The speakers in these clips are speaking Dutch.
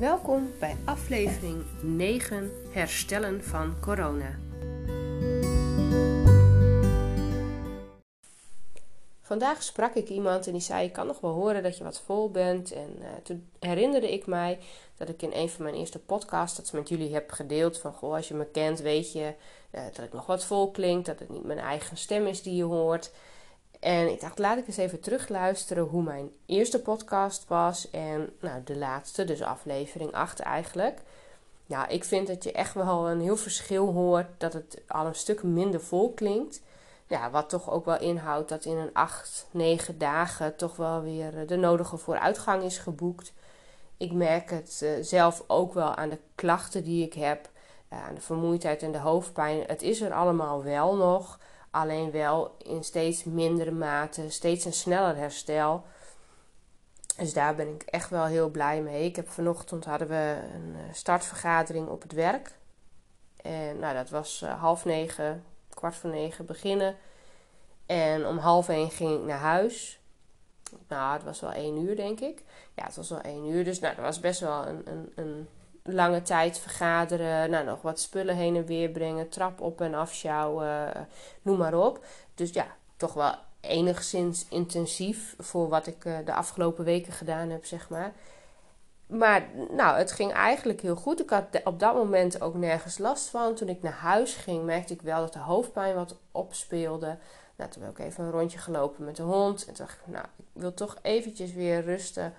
Welkom bij aflevering 9 Herstellen van corona. Vandaag sprak ik iemand en die zei: Ik kan nog wel horen dat je wat vol bent. En uh, toen herinnerde ik mij dat ik in een van mijn eerste podcasts dat met jullie heb gedeeld: van goh, als je me kent, weet je uh, dat ik nog wat vol klink, dat het niet mijn eigen stem is die je hoort. En ik dacht, laat ik eens even terugluisteren hoe mijn eerste podcast was. En nou, de laatste, dus aflevering 8 eigenlijk. Nou, ik vind dat je echt wel een heel verschil hoort. Dat het al een stuk minder vol klinkt. Ja, wat toch ook wel inhoudt dat in een 8, 9 dagen toch wel weer de nodige vooruitgang is geboekt. Ik merk het uh, zelf ook wel aan de klachten die ik heb. Uh, aan de vermoeidheid en de hoofdpijn. Het is er allemaal wel nog. Alleen wel in steeds mindere mate, steeds een sneller herstel. Dus daar ben ik echt wel heel blij mee. Ik heb vanochtend hadden we een eh, startvergadering op het werk. En nou, dat was uh, half negen, kwart voor negen beginnen. En om half één ging ik naar huis. Nou, het was wel één uur, denk ik. Ja, het was wel één uur. Dus nou, dat was best wel een, een, een lange tijd vergaderen, nou, nog wat spullen heen en weer brengen, trap op en afsjouwen, noem maar op. Dus ja, toch wel enigszins intensief voor wat ik uh, de afgelopen weken gedaan heb, zeg maar. Maar nou, het ging eigenlijk heel goed. Ik had op dat moment ook nergens last van. Toen ik naar huis ging, merkte ik wel dat de hoofdpijn wat opspeelde. Nou, toen heb ik even een rondje gelopen met de hond. En dacht ik, nou, ik wil toch eventjes weer rusten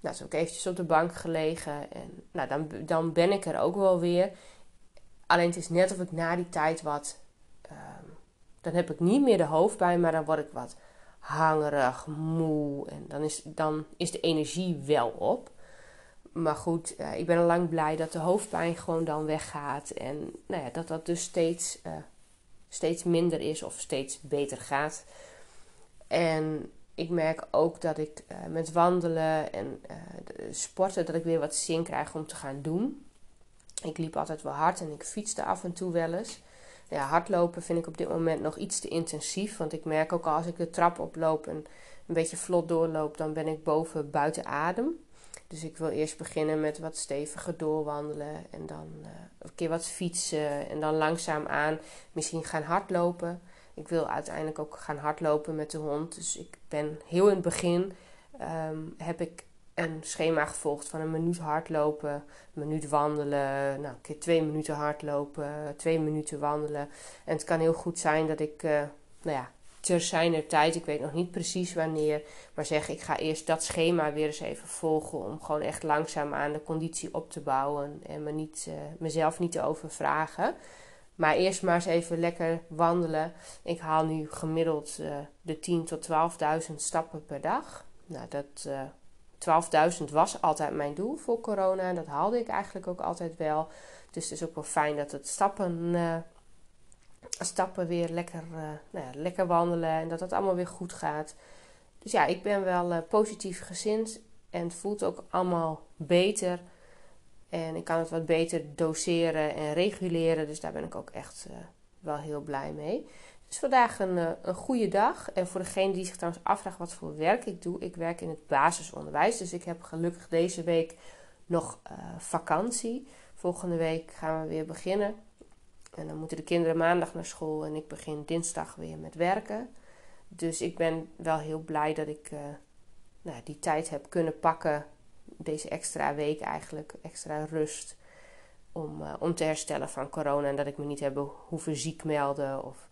nou, heb ik eventjes op de bank gelegen. En nou, dan, dan ben ik er ook wel weer. Alleen het is net of ik na die tijd wat... Ehm, dan heb ik niet meer de hoofdpijn, maar dan word ik wat hangerig, moe. En dan is, dan is de energie wel op. Maar goed, uh, ik ben al lang blij dat de hoofdpijn gewoon dan weggaat. En nou ja, dat dat dus steeds, uh, steeds minder is of steeds beter gaat. En ik merk ook dat ik uh, met wandelen en uh, sporten, dat ik weer wat zin krijg om te gaan doen. Ik liep altijd wel hard en ik fietste af en toe wel eens. Ja, hardlopen vind ik op dit moment nog iets te intensief. Want ik merk ook al als ik de trap oploop en een beetje vlot doorloop, dan ben ik boven buiten adem. Dus ik wil eerst beginnen met wat steviger doorwandelen en dan uh, een keer wat fietsen en dan langzaam aan misschien gaan hardlopen. Ik wil uiteindelijk ook gaan hardlopen met de hond. Dus ik ben heel in het begin um, heb ik een schema gevolgd van een minuut hardlopen, een minuut wandelen, nou, een keer twee minuten hardlopen, twee minuten wandelen. En het kan heel goed zijn dat ik, uh, nou ja, ter zijner tijd, ik weet nog niet precies wanneer, maar zeg ik ga eerst dat schema weer eens even volgen om gewoon echt langzaam aan de conditie op te bouwen en me niet, uh, mezelf niet te overvragen. Maar eerst maar eens even lekker wandelen. Ik haal nu gemiddeld uh, de 10 tot 12.000 stappen per dag. Nou, dat uh, eh, 12.000 was altijd mijn doel voor corona. Dat haalde ik eigenlijk ook altijd wel. Dus het is ook wel fijn dat het stappen, uh, stappen weer lekker, nou ja, lekker wandelen en dat het allemaal weer goed gaat. Dus ja, ik ben wel positief gezind en het voelt ook allemaal beter. En ik kan het wat beter doseren en reguleren. Dus daar ben ik ook echt uh, wel heel blij mee. Is vandaag een, uh, een goede dag. En voor degene die zich trouwens afvraagt wat voor werk ik doe. Ik werk in het basisonderwijs. Dus ik heb gelukkig deze week nog uh, vakantie. Volgende week gaan we weer beginnen. En dan moeten de kinderen maandag naar school. En ik begin dinsdag weer met werken. Dus ik ben wel heel blij dat ik nou, die tijd heb kunnen pakken deze extra week eigenlijk, extra rust. Om, uh, om te herstellen van corona. En dat ik me niet heb hoeven ziek melden of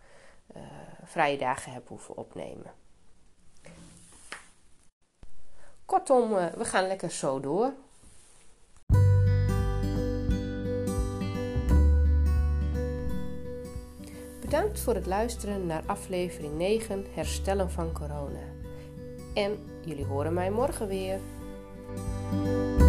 uh, vrije dagen heb hoeven opnemen. Kortom, uh, we gaan lekker zo door. Bedankt voor het luisteren naar aflevering 9 Herstellen van corona. En jullie horen mij morgen weer. Thank you.